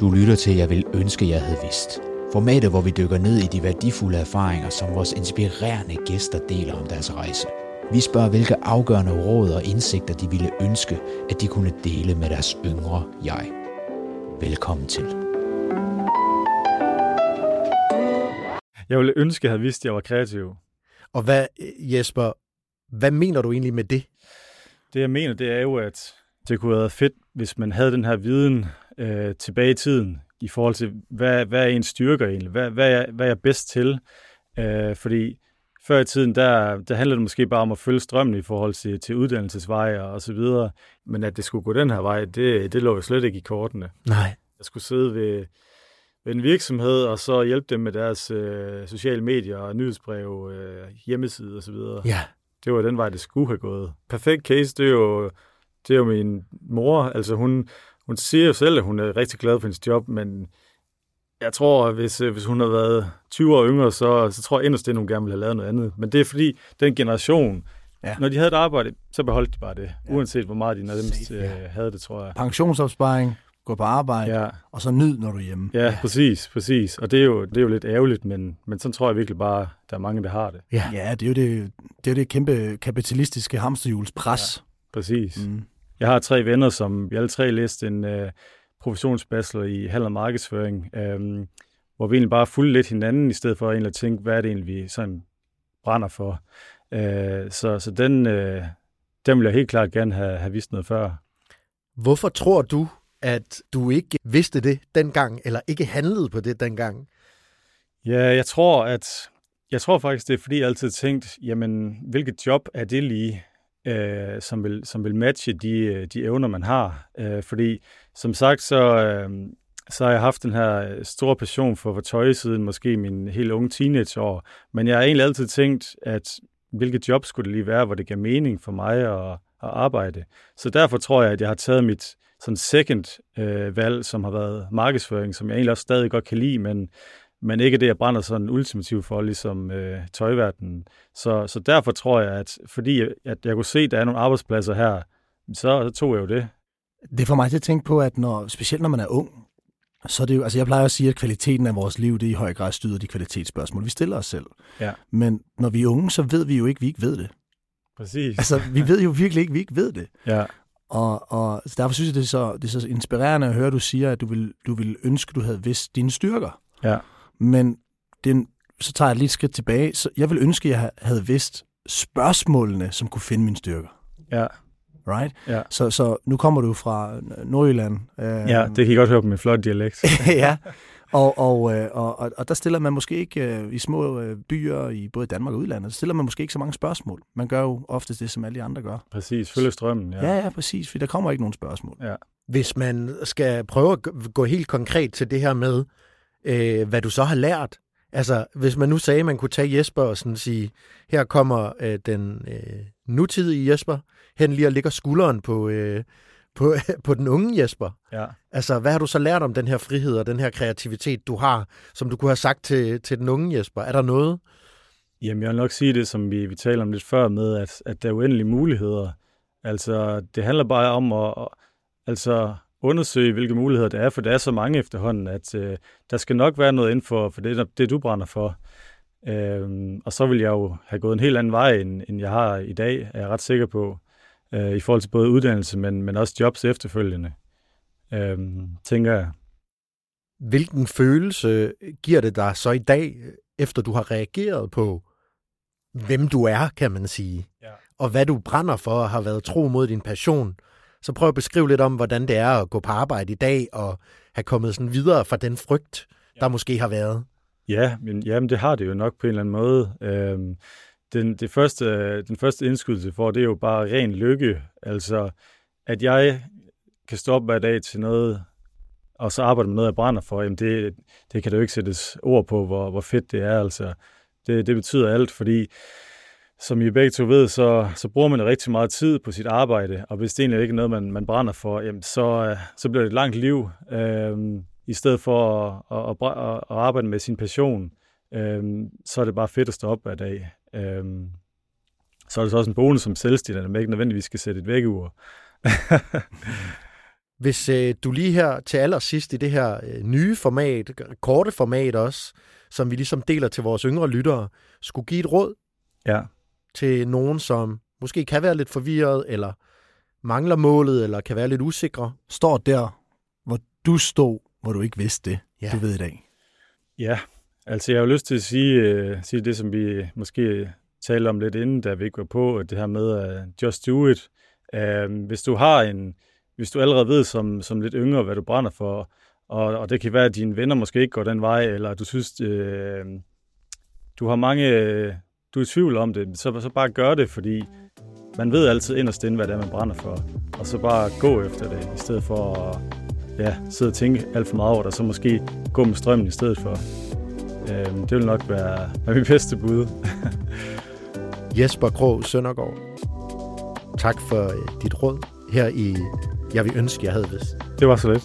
Du lytter til Jeg vil ønske, jeg havde vidst. Formatet, hvor vi dykker ned i de værdifulde erfaringer, som vores inspirerende gæster deler om deres rejse. Vi spørger, hvilke afgørende råd og indsigter de ville ønske, at de kunne dele med deres yngre jeg. Velkommen til. Jeg ville ønske, at jeg havde vidst, at jeg var kreativ. Og hvad, Jesper, hvad mener du egentlig med det? Det jeg mener, det er jo, at det kunne have været fedt, hvis man havde den her viden øh, tilbage i tiden, i forhold til, hvad, hvad er ens styrker egentlig? Hvad, hvad, er, hvad er jeg bedst til? Øh, fordi før i tiden, der, der handlede det måske bare om at følge strømmen i forhold til, til uddannelsesveje og så videre. Men at det skulle gå den her vej, det, det lå jo slet ikke i kortene. Nej. Jeg skulle sidde ved, ved en virksomhed, og så hjælpe dem med deres øh, sociale medier, nyhedsbrev, øh, hjemmeside og så videre. Ja. Det var den vej, det skulle have gået. Perfekt case, det er jo, det er jo min mor. Altså hun, hun siger jo selv, at hun er rigtig glad for hendes job, men jeg tror, at hvis, hvis hun har været 20 år yngre, så, så tror jeg endnu at hun gerne ville have lavet noget andet. Men det er fordi, den generation, ja. når de havde et arbejde, så beholdt de bare det, ja. uanset hvor meget de nærmest Safe, ja. øh, havde det, tror jeg. Pensionsopsparing, gå på arbejde, ja. og så nyd, når du er hjemme. Ja, ja, præcis, præcis. Og det er jo, det er jo lidt ærgerligt, men, men sådan tror jeg virkelig bare, der er mange, der har det. Ja, ja det er jo det, det, er det kæmpe kapitalistiske hamsterhjulspres. Præcis. Mm. Jeg har tre venner, som vi alle tre læste en uh, professionsbachelor i handel og markedsføring, um, hvor vi egentlig bare fulgte lidt hinanden, i stedet for egentlig at tænke, hvad er det egentlig, vi sådan brænder for. Uh, så, så den, uh, den vil jeg helt klart gerne have, have vidst noget før. Hvorfor tror du, at du ikke vidste det dengang, eller ikke handlede på det dengang? Ja, jeg tror, at jeg tror faktisk, det er fordi, jeg altid tænkt, jamen, hvilket job er det lige, øh, som, vil, som vil matche de, øh, de evner, man har. Øh, fordi, som sagt, så, øh, så har jeg haft den her øh, store passion for, for tøj siden måske min helt unge teenageår. Men jeg har egentlig altid tænkt, at hvilket job skulle det lige være, hvor det gav mening for mig at, at arbejde. Så derfor tror jeg, at jeg har taget mit sådan second øh, valg, som har været markedsføring, som jeg egentlig også stadig godt kan lide, men, men ikke det, jeg brænder sådan ultimativt for, ligesom øh, tøjverdenen. Så, så derfor tror jeg, at fordi at jeg kunne se, at der er nogle arbejdspladser her, så, så tog jeg jo det. Det får mig til at tænke på, at når, specielt når man er ung, så er det jo, altså jeg plejer at sige, at kvaliteten af vores liv, det er i høj grad styder de kvalitetsspørgsmål, vi stiller os selv. Ja. Men når vi er unge, så ved vi jo ikke, at vi ikke ved det. Præcis. Altså, vi ved jo virkelig ikke, at vi ikke ved det. Ja. Og, og derfor synes jeg, det er, så, det er så inspirerende at høre, at du siger, at du vil, du vil ønske, at du havde vidst dine styrker. Ja. Men den, så tager jeg lige et skridt tilbage. Så jeg vil ønske, at jeg havde vidst spørgsmålene, som kunne finde mine styrker. Ja. Right? Ja. Så, så nu kommer du fra Nordjylland. Ja, det kan I godt høre på min flotte dialekt. ja, og, og, og, og, og der stiller man måske ikke i små byer i både Danmark og udlandet, så stiller man måske ikke så mange spørgsmål. Man gør jo oftest det, som alle de andre gør. Præcis, følge strømmen. Ja, ja, ja præcis, for der kommer ikke nogen spørgsmål. Ja. Hvis man skal prøve at gå helt konkret til det her med, øh, hvad du så har lært. Altså, hvis man nu sagde, at man kunne tage Jesper og sådan sige, her kommer øh, den øh, nutidige Jesper, hen lige og ligger skulderen på, øh, på, på den unge Jesper. Ja. Altså, hvad har du så lært om den her frihed og den her kreativitet, du har, som du kunne have sagt til, til den unge Jesper? Er der noget? Jamen, jeg vil nok sige det, som vi, vi taler om lidt før med, at, at der er uendelige muligheder. Altså, det handler bare om at altså, undersøge, hvilke muligheder der er, for der er så mange efterhånden, at øh, der skal nok være noget inden for, for det, det, du brænder for. Øhm, og så vil jeg jo have gået en helt anden vej, end, end jeg har i dag, er jeg ret sikker på, øh, i forhold til både uddannelse, men, men også jobs efterfølgende, øhm, tænker jeg. Hvilken følelse giver det dig så i dag, efter du har reageret på, hvem du er, kan man sige, ja. og hvad du brænder for og har været tro mod din passion, så prøv at beskrive lidt om, hvordan det er at gå på arbejde i dag og have kommet sådan videre fra den frygt, der måske har været. Ja, men jamen, det har det jo nok på en eller anden måde. Øhm, den, det første, den første indskydelse for, det er jo bare ren lykke. Altså, at jeg kan stå op hver dag til noget, og så arbejde med noget, jeg brænder for, jamen det, det kan du ikke sættes ord på, hvor, hvor fedt det er. Altså, det, det betyder alt, fordi som I begge to ved, så, så bruger man rigtig meget tid på sit arbejde, og hvis det egentlig ikke er noget, man, man brænder for, jamen så, så bliver det et langt liv, øh, i stedet for at, at, at, at arbejde med sin passion, øh, så er det bare fedt at stå op hver dag. Øh, så er det så også en bonus som selvstændig, at man ikke nødvendigvis skal sætte et vækkeur. Hvis øh, du lige her til allersidst i det her øh, nye format, korte format også, som vi ligesom deler til vores yngre lyttere, skulle give et råd Ja. Til nogen, som måske kan være lidt forvirret, eller mangler målet, eller kan være lidt usikre. Står der, hvor du stod, hvor du ikke vidste det, Ja. du ved i dag. Ja, altså jeg har jo lyst til at sige, øh, sige det, som vi måske talte om lidt inden, da vi ikke var på, at det her med uh, just do it. Uh, hvis du har en, hvis du allerede ved som, som lidt yngre, hvad du brænder for, og, og det kan være, at dine venner måske ikke går den vej, eller du synes, øh, du har mange, du er i tvivl om det, så, så bare gør det, fordi man ved altid inderst inde, hvad det er, man brænder for, og så bare gå efter det, i stedet for at ja, sidde og tænke alt for meget over det, så måske gå med strømmen i stedet for. Øh, det vil nok være, være mit bedste bud. Jesper Krog Søndergaard, tak for øh, dit råd her i Jeg vil ønske, jeg havde vidst. Det var så lidt.